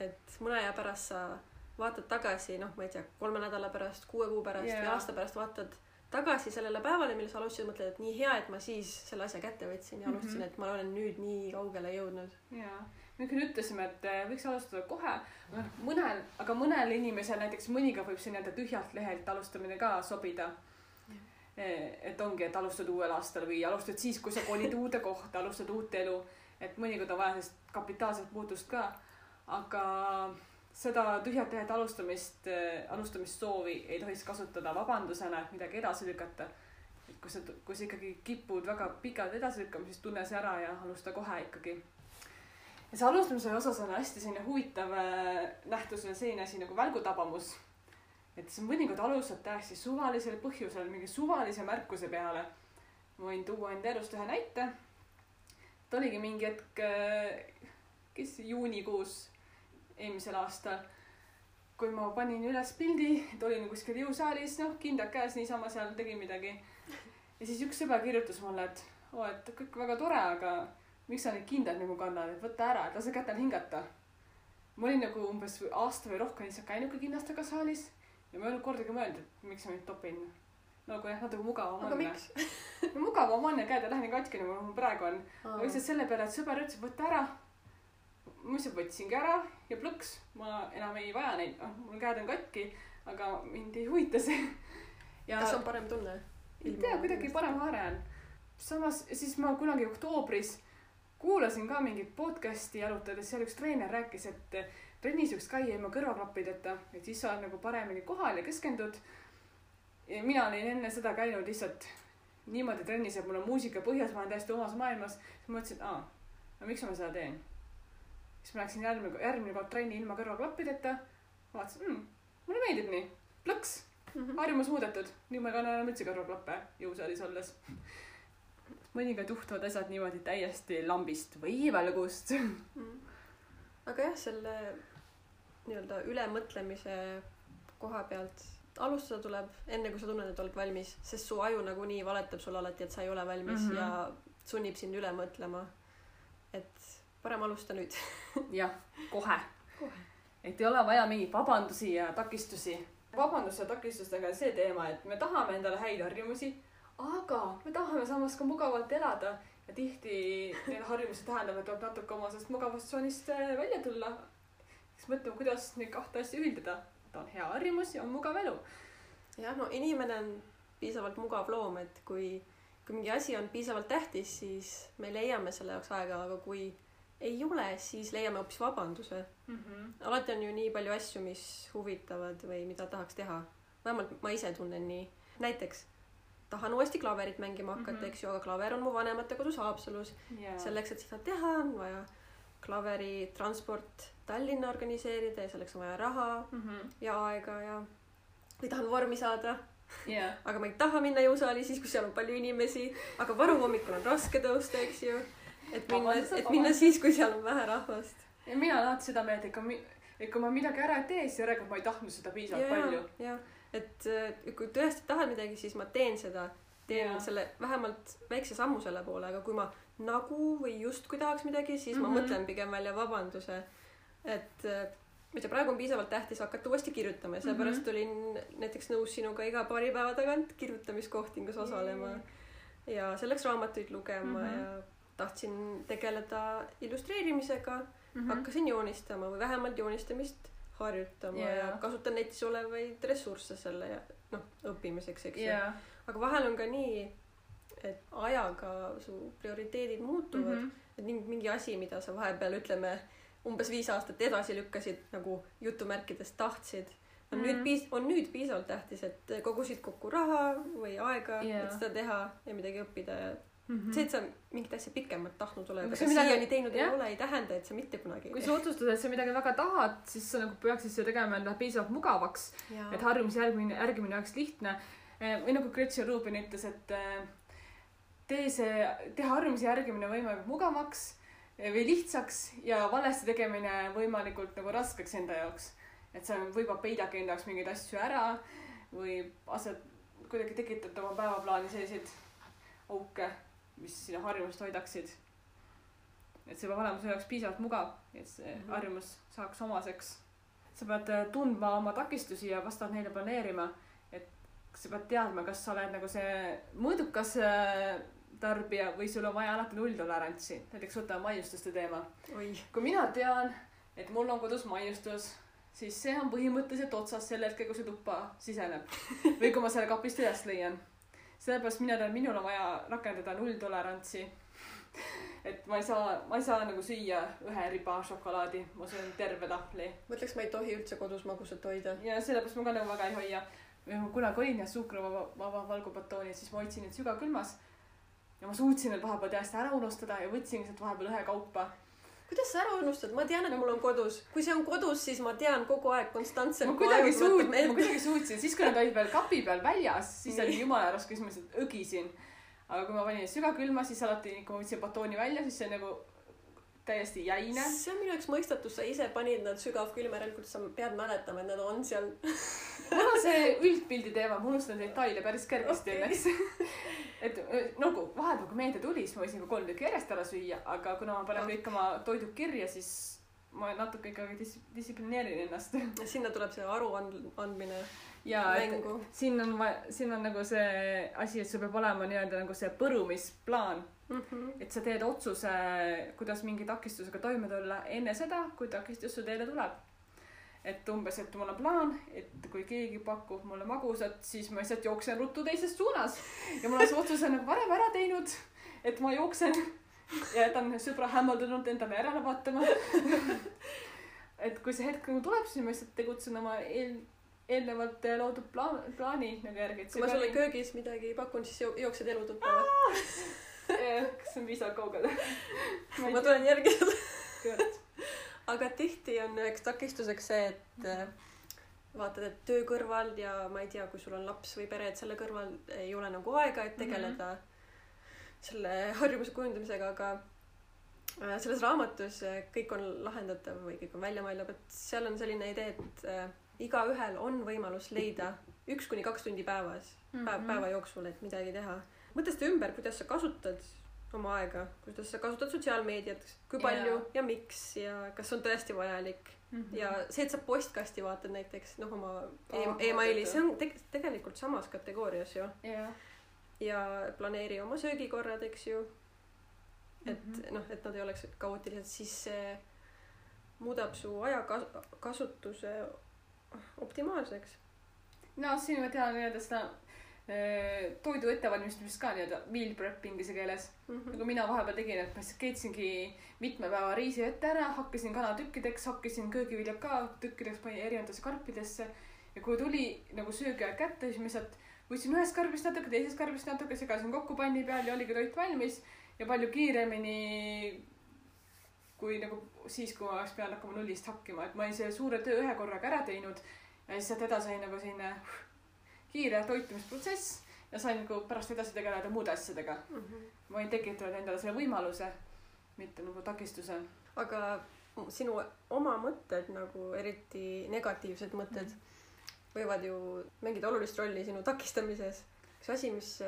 S1: et mõne aja pärast sa vaatad tagasi noh ma ei tea kolme nädala pärast kuue kuu pärast yeah. või aasta pärast vaatad tagasi sellele päevale mil sa alustasid mõtled et nii hea et ma siis selle asja kätte võtsin ja alustasin
S2: Mhm.
S1: et ma olen nüüd nii kaugele jõudnud.
S2: Jaa, me küll ütlesime, et eh, võiks alustada kohe, noh mõnel, aga mõnel inimesel näiteks mõnikord võib see nii-öelda tühjalt lehelt alustamine ka sobida. et ongi, et alustad uuel aastal või alustad siis, kui sa kolid uude kohta, alustad uut elu, et mõnikord on vaja sellist kapitaalset muutust ka, aga seda tühjalt lehelt alustamist, alustamissoovi ei tohiks kasutada vabandusena, et midagi edasi lükata. et kui sa, kui sa ikkagi kipud väga pikalt edasi lükkama, siis tunne see ära ja alusta kohe ikkagi ja see alustamise osas on hästi selline huvitav äh, nähtus on selline asi nagu välgutabamus. et sa mõnikord alustad täiesti suvalisel põhjusel mingi suvalise märkuse peale. ma võin tuua enda elust ühe näite. et oligi mingi hetk, kes see juunikuus eelmisel aastal, kui ma panin üles pildi, et olin kuskil jõusaalis, noh, kindad käes niisama seal tegin midagi. ja siis üks sõber kirjutas mulle, et oo, et kõik väga tore, aga miks sa neid kindaid nagu kannad, et võta ära, et lase kätel hingata. ma olin nagu umbes aasta või rohkem lihtsalt käinudki kinnastega saalis ja ma ei olnud kordagi mõelnud, et miks ma neid topin. nagu jah, natuke mugavam
S1: aga
S2: on. mugavam on ja käed ei lähe nii katki, nagu mul praegu on. aga lihtsalt selle peale, et sõber ütles, võta ära. Ma lihtsalt võtsingi ära ja plõks, ma enam ei vaja neid, noh, mul käed on katki, aga mind ei huvita see. ja
S1: kas on parem tunne
S2: ei tea, kuidagi parem haare on. samas siis ma kunagi oktoobris kuulasin ka mingit podcast'i jalutades, seal üks treener rääkis, et trennis võiks käia ilma kõrvaklappideta, et siis sa oled nagu paremini kohal ja keskendud. ja mina olin enne seda käinud lihtsalt niimoodi trennis, et mul on muusika põhjas, ma olen täiesti omas maailmas. siis ma mõtlesin, et aa, no miks ma seda teen. Siis ma läksin järgmine, järgmine kord trenni ilma kõrvaklappideta. vaatasin mm,, mulle meeldib nii, plõks
S1: Mhm.
S2: harjumus muudetud, nüüd ma ei kanna enam üldse kõrvaklappe jõusaalis olles. mõnikord juhtuvad asjad niimoodi täiesti lambist või välgust.
S1: Mhm. aga jah, selle nii-öelda ülemõtlemise koha pealt alustada tuleb enne, kui sa tunned, et oled valmis, sest su aju nagunii valetab sulle alati, et sa ei ole valmis mm. -hmm. ja sunnib sind üle mõtlema. et parem alusta nüüd.
S2: jah, kohe,
S1: Kohe..
S2: et ei ole vaja mingeid vabandusi ja takistusi. vabandus ja takistustega on see teema, et me tahame endale häid harjumusi, aga me tahame samas ka mugavalt elada ja tihti need harjumused tähendab, et tuleb natuke oma sellest mugavast tsoonist äh, välja tulla. siis mõtleme, kuidas neid kahte asja ühildada. ta on hea harjumus ja on mugav elu.
S1: jah, no inimene on piisavalt mugav loom, et kui, kui mingi asi on piisavalt tähtis, siis me leiame selle jaoks aega, aga kui ei ole, siis leiame hoopis vabanduse. alati on ju nii palju asju, mis huvitavad või mida tahaks teha. vähemalt ma ise tunnen nii. näiteks tahan uuesti klaverit mängima hakata mm. -hmm. eks ju, aga klaver on mu vanemate kodus Haapsalus.
S2: ja
S1: selleks, et seda teha, on vaja klaveri transport Tallinna organiseerida ja selleks on vaja raha ja aega ja või tahan vormi saada,
S2: ja
S1: aga ma ei taha minna jõusaali siis, kui seal on palju inimesi, aga varuhommikul on raske tõusta, eks ju. Et minna, et minna siis, kui seal on vähe rahvast.
S2: ja mina olen alati seda meelt, et kui, et kui ma midagi ära ei tee, siis järelikult ma ei tahtnud seda piisavalt palju.
S1: jah, et äh, kui tõesti tahad midagi, siis ma teen seda, teen ja. selle vähemalt väikse sammu selle poole, aga kui ma nagu või justkui tahaks midagi, siis mm -hmm.
S2: Mhm.
S1: ma mõtlen pigem välja vabanduse. et ma ei tea, praegu on piisavalt tähtis hakata uuesti kirjutama ja sellepärast
S2: Mhm.
S1: olin näiteks nõus sinuga iga paari päeva tagant kirjutamiskohtingus osalema ja selleks raamatuid lugema mm
S2: Mhm.
S1: -hmm. ja tahtsin tegeleda illustreerimisega mm,
S2: Mhm.
S1: -hmm. hakkasin joonistama või vähemalt joonistamist harjutama yeah. ja kasutan netis olevaid ressursse selle ja noh, õppimiseks, eks ju.
S2: ja,
S1: aga vahel on ka nii, et ajaga su prioriteedid muutuvad mm,
S2: Mhm.
S1: -hmm. et mingi, mingi asi, mida sa vahepeal ütleme umbes viis aastat edasi lükkasid nagu jutumärkides tahtsid, on mm -hmm.
S2: Mhm.
S1: nüüd piis-, on nüüd piisavalt tähtis, et kogusid kokku raha või aega yeah., et seda teha ja midagi õppida ja
S2: Mhm.
S1: see, et sa mingit asja pikemalt tahtnud oled,
S2: Aga midagi-
S1: siiani teinud
S2: jah.
S1: ei ole, ei tähenda, et sa mitte kunagi
S2: kui sa otsustad, et sa midagi väga tahad, siis sa nagu peaksid seda tegema endale piisavalt mugavaks, et harjumuse järgmine, järgimine oleks lihtne. või nagu Gretchen Rubin ütles, et eh, tee see, tee harjumuse järgimine võimalikult mugavaks eh, või lihtsaks ja valesti tegemine võimalikult nagu raskeks enda jaoks. et sa võib-olla peidadki enda jaoks mingeid asju ära või asjad, kuidagi tekitad oma päevaplaani selliseid auke, mis sinu harjumust hoidaksid. et see peab olema su jaoks piisavalt mugav, et see
S1: Mhm.
S2: harjumus saaks omaseks. sa pead äh, tundma oma takistusi ja vastavalt neile planeerima, et sa pead teadma, kas sa oled nagu see mõõdukas äh, tarbija või sul on vaja alati nulltolerantsi, näiteks võtame maiustuste teema. kui mina tean, et mul on kodus maiustus, siis see on põhimõtteliselt otsas sel hetkel, kui see tuppa siseneb või kui ma selle kapist üles leian. Sellepärast mina tean, minul on vaja rakendada nulltolerantsi. et ma ei saa, ma ei saa nagu süüa ühe riba šokolaadi, ma söön terve tahvli
S1: mõtleks, ma ei tohi üldse kodus magusat hoida.
S2: ja sellepärast ma ka nagu väga ei hoia. ma kunagi olin jah suhkruvaba, vaba valgubatoonid, siis ma hoidsin neid sügavkülmas. ja ma suutsin need vahepeal täiesti ära unustada ja võtsingi sealt vahepeal ühekaupa
S1: kuidas sa ära unustad, ma tean, et mul on kodus, kui see on kodus, siis ma tean kogu aeg konstantselt.
S2: ma kuidagi suut-, ma kuidagi suutsin, siis kui nad olid veel kapi peal väljas, siis oli jumala raske, siis ma lihtsalt õgisin. aga kui ma panin sügavkülma, siis alati, kui ma võtsin batooni välja, siis see nagu täiesti jäine.
S1: see on minu jaoks mõistatus, sa ise panid nad sügavkülma, järelikult sa pead mäletama, et nad on seal.
S2: mul on see üldpildi teema, ma unustan detaile päris kergesti õnneks. et nagu vahepeal, kui meedia tuli, siis ma võisin ka kolm tükki järjest ära süüa, aga kuna ma panen kõik oma toidud kirja, siis ma natuke ikkagi dis-, distsiplineerin ennast.
S1: sinna tuleb see aruandmine
S2: ja
S1: mängu.
S2: siin on vaja, siin on nagu see asi, et sul peab olema nii-öelda nagu see põrumisplaan, et sa teed otsuse, kuidas mingi takistusega toime tulla enne seda, kui takistus su teele tuleb. et umbes, et mul on plaan, et kui keegi pakub mulle magusat, siis ma lihtsalt jooksen ruttu teises suunas ja ma olen see otsuse nagu varem ära teinud, et ma jooksen ja jätan sõbra hämmeldunult endale järele vaatama. et kui see hetk nagu tuleb, siis ma lihtsalt tegutsen oma eel, eelnevalt loodud plaan, plaani nagu järgi,
S1: kui ma sulle köögis midagi pakun, siis jo- jooksed elutuppa või?
S2: kas see on piisavalt kaugel?
S1: ma tulen järgi.
S2: tulen.
S1: aga tihti on üheks takistuseks see, et äh, vaatad, et töö kõrval ja ma ei tea, kui sul on laps või pere, et selle kõrval ei ole nagu aega, et tegeleda mm -hmm. selle harjumuse kujundamisega, aga äh, selles raamatus äh, kõik on lahendatav või kõik on välja mõeldav, et seal on selline idee, et äh, igaühel on võimalus leida üks kuni kaks tundi päevas, päev, päeva jooksul, et midagi teha. mõtle seda ümber, kuidas sa kasutad oma aega, kuidas sa kasutad sotsiaalmeediat, kui palju
S2: Jaa.
S1: ja miks ja kas on tõesti vajalik
S2: Mhm.
S1: ja see, et sa postkasti vaatad näiteks noh, oma e- emaili,
S2: vaatad,
S1: see on teg- tegelikult samas kategoorias ju
S2: jah.
S1: ja planeeri oma söögikorrad, eks ju. et
S2: Mhm.
S1: noh, et nad ei oleks kaootilised, siis see muudab su aja kas-, kasutuse optimaalseks.
S2: no siin ma tean nii-öelda seda eh, toidu ettevalmistamist ka nii-öelda meal prep inglise keeles.
S1: Mhm.
S2: nagu mina vahepeal tegin, et ma lihtsalt keetsingi mitme päeva riisi ette ära, hakkasin kana tükkideks, hakkasin köögiviljad ka tükkideks, panin erinevatesse karpidesse. ja kui tuli nagu söögiaeg kätte, siis ma lihtsalt võtsin ühest karbist natuke, teisest karbist natuke, segasin kokku panni peal ja oligi toit valmis ja palju kiiremini kui nagu siis, kui ma oleks pidanud hakkama nullist hakkima, et ma olin selle suure töö ühe korraga ära teinud ja siis sealt edasi oli nagu selline kiire toitumisprotsess ja sain nagu pärast edasi tegeleda muude asjadega. ma olin tekitanud endale selle võimaluse, mitte nagu takistuse.
S1: aga sinu oma mõtted nagu eriti negatiivsed mõtted võivad ju mängida olulist rolli sinu takistamises. üks asi, mis,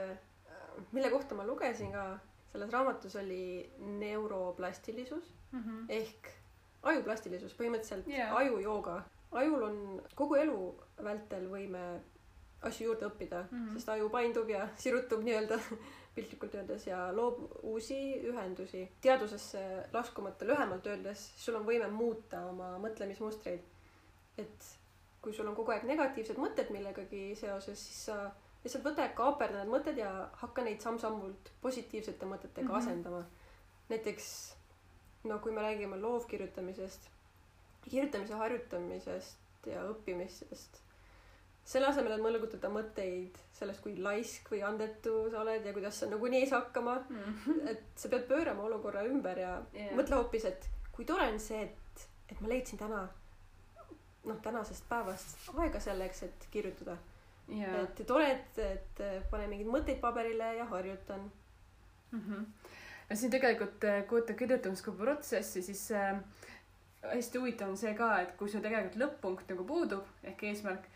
S1: mille kohta ma lugesin ka selles raamatus oli neuroplastilisus ehk ajuplastilisus, põhimõtteliselt yeah. ajujooga. ajul on kogu elu vältel võime asju juurde õppida mm. -hmm. sest aju paindub ja sirutub nii-öelda piltlikult öeldes ja loob uusi ühendusi. teadusesse laskumata lühemalt öeldes, sul on võime muuta oma mõtlemismustreid. et kui sul on kogu aeg negatiivsed mõtted millegagi seoses, siis sa lihtsalt võta ja kaaperda need mõtted ja hakka neid samm-sammult positiivsete mõtetega mm. -hmm. asendama. näiteks no kui me räägime loovkirjutamisest, kirjutamise harjutamisest ja õppimisest, selle asemel, et mõlgutada mõtteid sellest, kui laisk või andetu sa oled ja kuidas sa nagunii ei saa hakkama, et sa pead pöörama olukorra ümber ja yeah. mõtle hoopis, et kui tore on see, et, et ma leidsin täna noh, tänasest päevast aega selleks, et kirjutada
S2: ja,
S1: et tore, et, et panen mingeid mõtteid paberile ja harjutan.
S2: Ja siin tegelikult, kui võtta kirjutamist kui protsessi, siis äh, hästi huvitav on see ka, et kui sul tegelikult lõpp-punkt nagu puudub ehk eesmärk,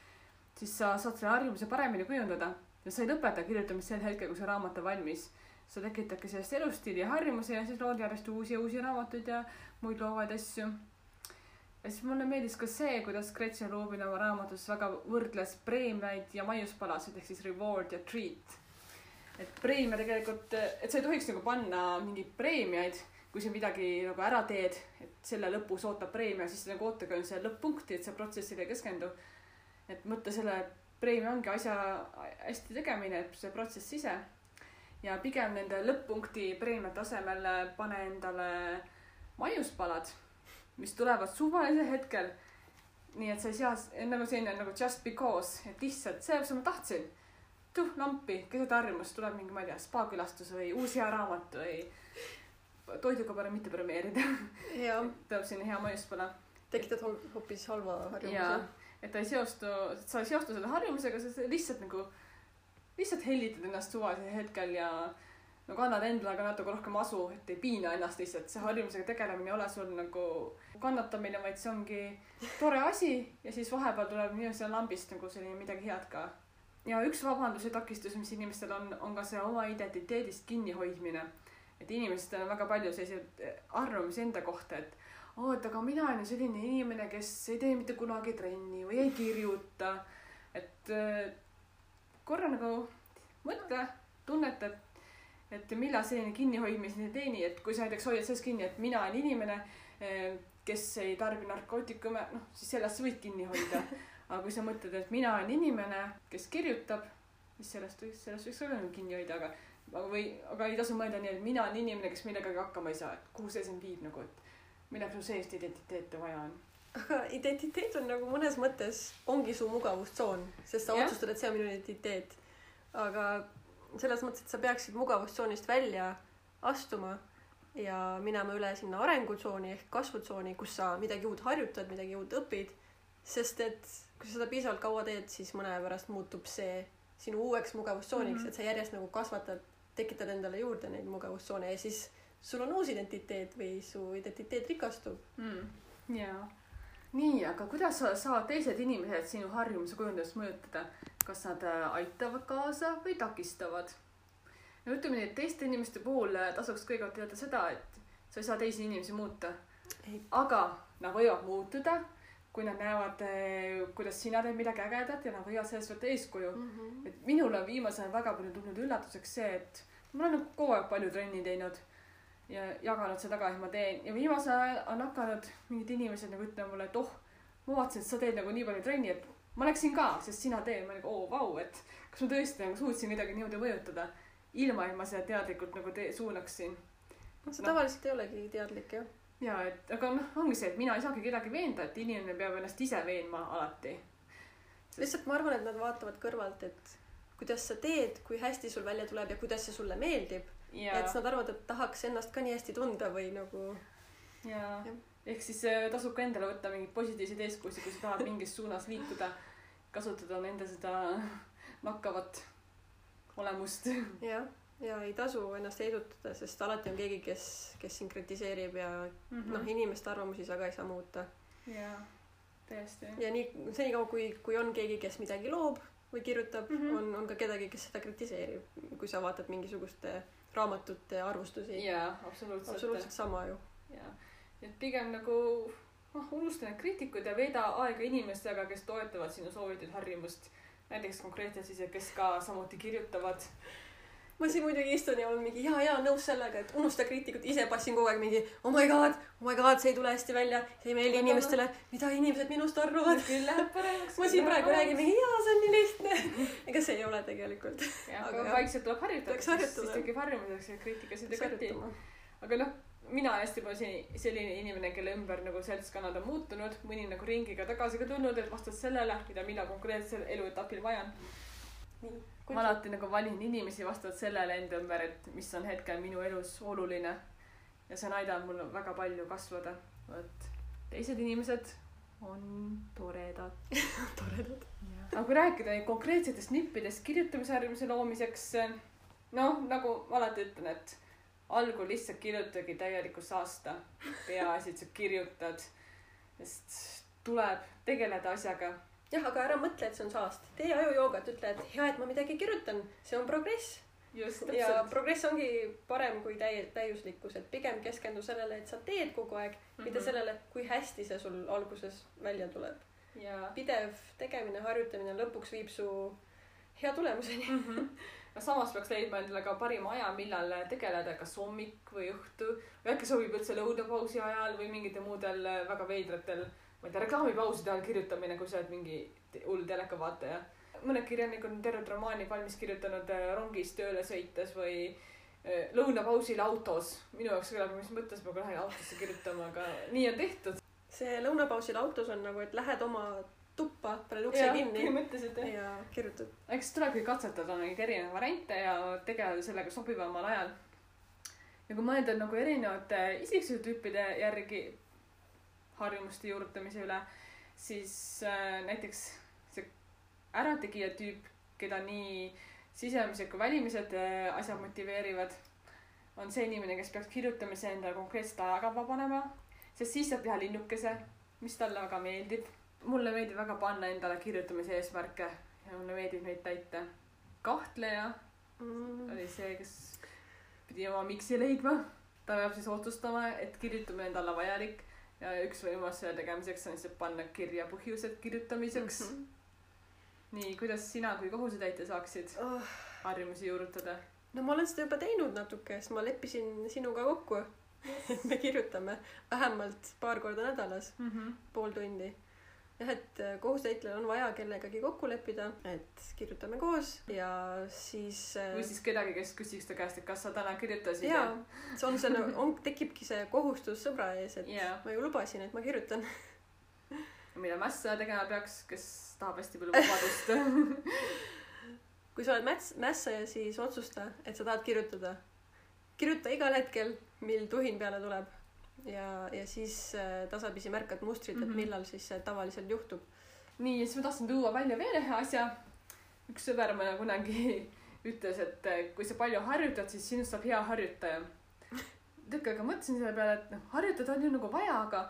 S2: siis sa saad selle harjumuse paremini kujundada ja sa ei lõpeta kirjutamist sel hetkel, kui see raamat on valmis. sa tekitadki sellest elustiili ja harjumuse ja siis lood järjest uusi ja uusi raamatuid ja muid loovaid asju. ja siis mulle meeldis ka see, kuidas Gretchen Rubin oma raamatus väga võrdles preemiaid ja maiuspalasid ehk siis reward ja treat. Et preemia tegelikult, et sa ei tohiks nagu panna mingeid preemiaid kui sa midagi nagu ära teed, et selle lõpus ootab preemia, siis nagu ootage on see lõpp-punkti, et sa protsessile ei keskendu. et mõtle selle preemia ongi asja hästi tegemine, et see protsess ise. ja pigem nende lõpp-punkti preemiate asemel pane endale maiuspalad, mis tulevad suvalisel hetkel. nii et sa ei sea, nagu selline nagu just because, et lihtsalt see, mis ma tahtsin. Tuh lampi, keset harjumust tuleb mingi, ma ei tea, spaakülastus või uus hea raamat või toiduga parem mitte premeerida. tuleb sinna hea maiuspala.
S1: tekitad hoopis halva harjumuse.
S2: et ta ei seostu, sa ei seostu selle harjumusega, sa lihtsalt nagu, lihtsalt hellitad ennast suvalisel hetkel ja nagu annad endale ka natuke rohkem asu, et ei piina ennast lihtsalt, see harjumusega tegelemine ei ole sul nagu kannatamine, vaid see ongi tore asi ja siis vahepeal tuleb nii-öelda lambist nagu selline midagi head ka. Ja üks vabandus ja takistus, mis inimestel on, on ka see oma identiteedist kinnihoidmine et inimestel on väga palju selliseid eh, arvamusi enda kohta, et oo, et aga mina olen ju selline inimene, kes ei tee mitte kunagi trenni või ei kirjuta. et eh, korra nagu mõtle, tunneta, et, et millal selline kinnihoidmine ei teeni, et kui sa näiteks hoiad sellest kinni, et mina olen inimene, eh, kes ei tarbi narkootikume, noh, siis sellest sa võid kinni hoida. aga kui sa mõtled, et mina olen inimene, kes kirjutab, siis sellest võiks, sellest võiks ka kinni hoida, aga aga või, aga ei tasu mõelda nii, et mina olen inimene, kes millegagi hakkama ei saa, et kuhu see sind viib nagu, et milleks sul sellist identiteeti vaja on.
S1: aga identiteet on nagu mõnes mõttes ongi su mugavustsoon, sest sa ja. otsustad, et see on minu identiteet. aga selles mõttes, et sa peaksid mugavustsoonist välja astuma ja minema üle sinna arengutsooni ehk kasvutsooni, kus sa midagi uut harjutad, midagi uut õpid. sest et kui sa seda piisavalt kaua teed, siis mõne aja pärast muutub see sinu uueks mugavustsooniks mm, -hmm. et sa järjest nagu kasvatad tekitad endale juurde neid mugavustsoone ja siis sul on uus identiteet või su identiteet rikastub
S2: mm.. jaa. nii, aga kuidas sa saavad teised inimesed sinu harjumuse kujundamist mõjutada? kas nad äh, aitavad kaasa või takistavad? no ütleme nii, et teiste inimeste puhul äh, tasuks kõigepealt teada seda, et sa ei saa teisi inimesi muuta. aga nad võivad muutuda kui nad näevad, äh, kuidas sina teed midagi ägedat ja nad võivad sellest võtta eeskuju mm. -hmm. et minul on viimasel ajal väga palju tulnud üllatuseks see, et ma olen nagu kogu aeg palju trenni teinud ja jaganud seda ka, et ma teen ja viimasel ajal on hakanud mingid inimesed nagu ütlema mulle, et oh, ma vaatasin, et sa teed nagu nii palju trenni, et ma läksin ka, sest sina teed, ma nagu oo oh, vau, et kas ma tõesti nagu suutsin kedagi niimoodi mõjutada, ilma et ma seda teadlikult nagu tee-, suunaksin.
S1: no see no. tavaliselt ei olegi teadlik jah.
S2: Ja et aga noh, ongi see, et mina ei saagi kedagi veenda, et inimene peab ennast ise veenma alati
S1: sest.... lihtsalt ma arvan, et nad vaatavad kõrvalt, et kuidas sa teed, kui hästi sul välja tuleb ja kuidas see sulle meeldib. et nad arvavad, et tahaks ennast ka nii hästi tunda või nagu.
S2: jaa ja., ehk siis äh, tasub ka endale võtta mingeid positiivseid eeskujusid, kui sa tahad mingis suunas liikuda. kasutada nende seda nakkavat olemust.
S1: jah, ja ei tasu ennast heidutada, sest alati on keegi, kes, kes sind kritiseerib ja mm -hmm. noh, inimeste arvamusi sa ka ei saa muuta.
S2: jaa, täiesti.
S1: ja nii, senikaua kui, kui on keegi, kes midagi loob või kirjutab mm, -hmm. on, on ka kedagi, kes seda kritiseerib. kui sa vaatad mingisuguste raamatute arvustusi.
S2: jaa, absoluutselt.
S1: absoluutselt sama ju.
S2: jaa, et pigem nagu noh, unusta need kriitikud ja veeda aega inimestega, kes toetavad sinu soovitud harjumust. näiteks konkreetselt siis, kes ka samuti kirjutavad
S1: ma siin muidugi istun ja olen mingi jaa, jaa, nõus sellega, et unusta kriitikut, ise passin kogu aeg mingi oh my god, oh my god, see ei tule hästi välja, see ei meeldi inimestele, mida inimesed minust arvavad.
S2: küll läheb paremaks.
S1: ma siin praegu räägin mingi jaa, see on nii lihtne. ega see ei ole tegelikult.
S2: aga vaikselt tuleb harjutada, siis tekib harjumuseks ja kriitikasid ei koti. aga noh, mina hästi palju selline inimene, kelle ümber nagu seltskonnad on muutunud, mõni nagu ringiga tagasi ka tulnud, et vastavalt sellele, mida mina konkreetsel eluetapil vajan. nii ma alati nagu valin inimesi vastavalt sellele enda ümber, et mis on hetkel minu elus oluline. ja see on aidanud mul väga palju kasvada. vot teised inimesed on toredad
S1: toredad.
S2: aga kui rääkida konkreetsetest nippidest kirjutamisharjumuse loomiseks, noh, nagu ma alati ütlen, et algul lihtsalt kirjutage täieliku saasta. peaasi, et sa kirjutad, sest tuleb tegeleda asjaga
S1: jah, aga ära mõtle, et see on saast. tee ajujoogat, ütle, et hea, et ma midagi kirjutan, see on progress. ja progress ongi parem kui täie-, täiuslikkus, et pigem keskendu sellele, et sa teed kogu aeg, mitte
S2: Mhm.
S1: sellele, kui hästi see sul alguses välja tuleb.
S2: ja
S1: pidev tegemine, harjutamine lõpuks viib su hea tulemuseni.
S2: Mhm. aga samas peaks leidma endale ka parima aja, millal tegeleda, kas hommik või õhtu või äkki sobib üldse lõunapausi ajal või mingitel muudel väga veidratel, ma ei tea, reklaamipauside ajal kirjutamine, kui sa oled mingi hull telekavaataja. mõned kirjanikud on terved romaanid valmis kirjutanud äh, rongis tööle sõites või äh, lõunapausil autos. minu jaoks kõlab, mis mõttes ma lähen autosse kirjutama, aga nii on tehtud.
S1: see lõunapausil autos on nagu, et lähed oma tuppa, paned ukse kinni
S2: põhimõtteliselt jah.
S1: ja kirjutad.
S2: eks tulebki katsetada neid erinevaid variante ja tegeleda sellega sobivamal ajal. ja kui mõelda nagu erinevate isiksuse tüüpide järgi harjumuste juurutamise üle, siis äh, näiteks see ärategija tüüp, keda nii sisemised kui välimised äh, asjad motiveerivad, on see inimene, kes peaks kirjutamise endale konkreetset ajakava panema, sest siis saab teha linnukese, mis talle väga meeldib. mulle meeldib väga panna endale kirjutamise eesmärke ja mulle meeldib neid täita. kahtleja
S1: Mm.
S2: oli see, kes pidi oma miks'i leidma. ta peab siis otsustama, et kirjutamine on talle vajalik ja üks võimalus selle tegemiseks on lihtsalt panna kirja põhjused kirjutamiseks mm. -hmm. nii, kuidas sina kui kohusetäitja saaksid
S1: Oh,
S2: harjumusi juurutada?
S1: no ma olen seda juba teinud natuke, sest ma leppisin sinuga kokku, et me kirjutame vähemalt paar korda nädalas,
S2: Mm -hmm.
S1: pool tundi. jah, et kohusetäitjal on vaja kellegagi kokku leppida, et kirjutame koos ja siis.
S2: või siis kedagi, kes küsiks ta käest, et kas sa täna kirjutasid
S1: jaa, see on see, on, tekibki see kohustus sõbra ees, et
S2: Jaa.
S1: ma ju lubasin, et ma kirjutan.
S2: mida mässa tegema peaks, kes tahab hästi palju vabadust
S1: kui sa oled mäts-, mässaja, siis otsusta, et sa tahad kirjutada. kirjuta igal hetkel, mil tuhin peale tuleb. ja, ja siis äh, tasapisi märkad mustrit, et
S2: Mhm.
S1: millal siis see tavaliselt juhtub.
S2: nii, ja siis ma tahtsin tuua välja veel ühe asja. üks sõber mulle kunagi ütles, et eh, kui sa palju harjutad, siis sinust saab hea harjutaja. tükk aega mõtlesin selle peale, et noh, harjutada on ju nagu vaja, aga,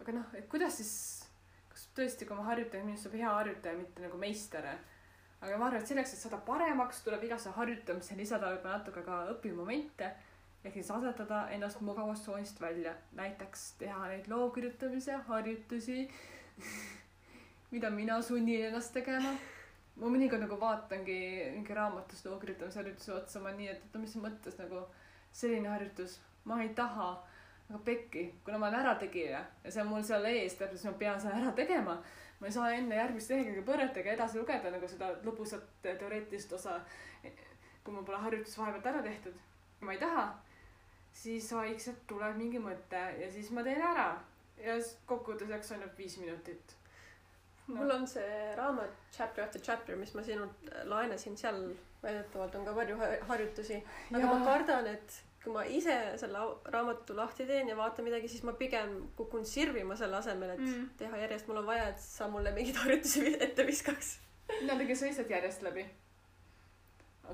S2: aga noh, et kuidas siis, kas tõesti, kui ma harjutan, minust saab hea harjutaja, mitte nagu meister. aga ma arvan, et selleks, et saada paremaks, tuleb igasse harjutamisse lisada võib-olla natuke ka õpimomente ehk siis asetada ennast mugavustsoonist välja, näiteks teha neid loo kirjutamise harjutusi mida mina sunnin ennast tegema. ma mõnikord nagu vaatangi mingi raamatust loo kirjutamise harjutuse otsa, ma nii, et oota, mis mõttes nagu selline harjutus, ma ei taha, aga pekki, kuna ma olen ärategija ja see on mul seal ees, täpselt siis ma pean selle ära tegema. ma ei saa enne järgmist lehekülge pöörata ega edasi lugeda nagu seda lõbusat teoreetilist osa, kui mul pole harjutus vahepealt ära tehtud. ma ei taha, siis vaikselt tuleb mingi mõte ja siis ma teen ära ja s- kokkuvõttes läks ainult viis minutit No.
S1: mul on see raamat Chapter after chapter, mis ma sinult laenasin, seal väidetavalt on ka palju ha- harjutusi. aga
S2: Jaa.
S1: ma kardan, et kui ma ise selle raamatu lahti teen ja vaatan midagi, siis ma pigem kukun sirvima selle asemel, et
S2: Mm.
S1: teha järjest, mul on vaja, et sa mulle mingeid harjutusi ette viskaks.
S2: mina tegin sa lihtsalt järjest läbi.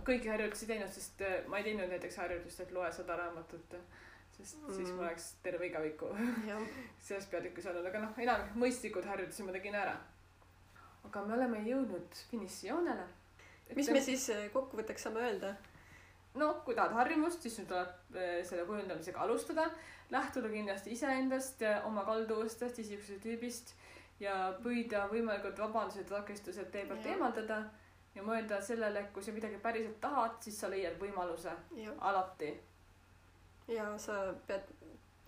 S2: Kõiki harjutusi ei teinud, sest äh, ma ei teinud näiteks harjutust, et loe sada raamatut, sest mm. siis mul oleks terve igaviku selles peatükis olnud, aga noh, enamik mõistlikud harjutusi ma tegin ära. aga me oleme jõudnud finišijoonele.
S1: mis me siis eh, kokkuvõtteks saame öelda?
S2: no kui tahad harjumust, siis sul tuleb eh, selle kujundamisega alustada, lähtuda kindlasti iseendast, oma kalduvustest, isiksuse tüübist ja püüda võimalikult vabandused takistused tee pealt eemaldada ja mõelda sellele, et kui sa midagi päriselt tahad, siis sa leiad võimaluse
S1: ja,
S2: alati.
S1: ja sa pead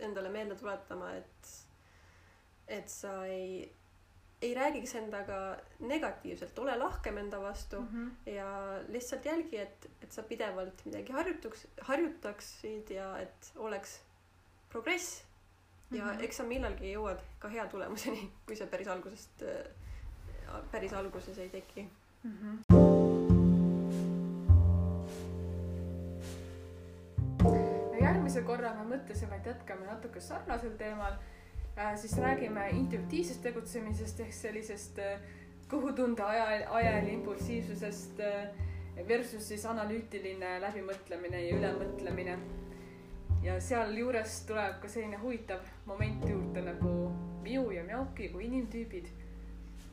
S1: endale meelde tuletama, et, et sa ei, ei räägiks endaga negatiivselt, ole lahkem enda vastu mm.
S2: Mhm.
S1: ja lihtsalt jälgi, et, et sa pidevalt midagi harjutuks, harjutaksid ja et oleks progress. ja mm. -hmm. eks sa millalgi jõuad ka hea tulemuseni, kui see päris algusest, päris alguses ei teki.
S2: Järgmise korra me mõtlesime, et jätkame natuke sarnasel teemal äh,. siis räägime intuitiivsest tegutsemisest ehk sellisest äh, kõhutunde ajal, ajal impulsiivsusest äh, versus siis analüütiline läbimõtlemine ja ülemõtlemine. ja sealjuures tuleb ka selline huvitav moment juurde nagu Miu ja Mjauki kui inimtüübid.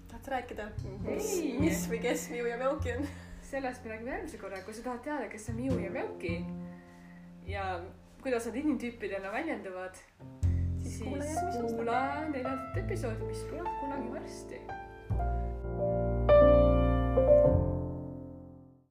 S1: Tahad sa rääkida,
S2: Ei.
S1: mis, mis või kes Miu ja Mjauki on?
S2: sellest me räägime järgmise korra, kui sa tahad teada, kes on Miu ja Meuki ja kuidas nad inimtüüpidena väljenduvad, siis kuula neljandat episoodi, mis tuleb kunagi varsti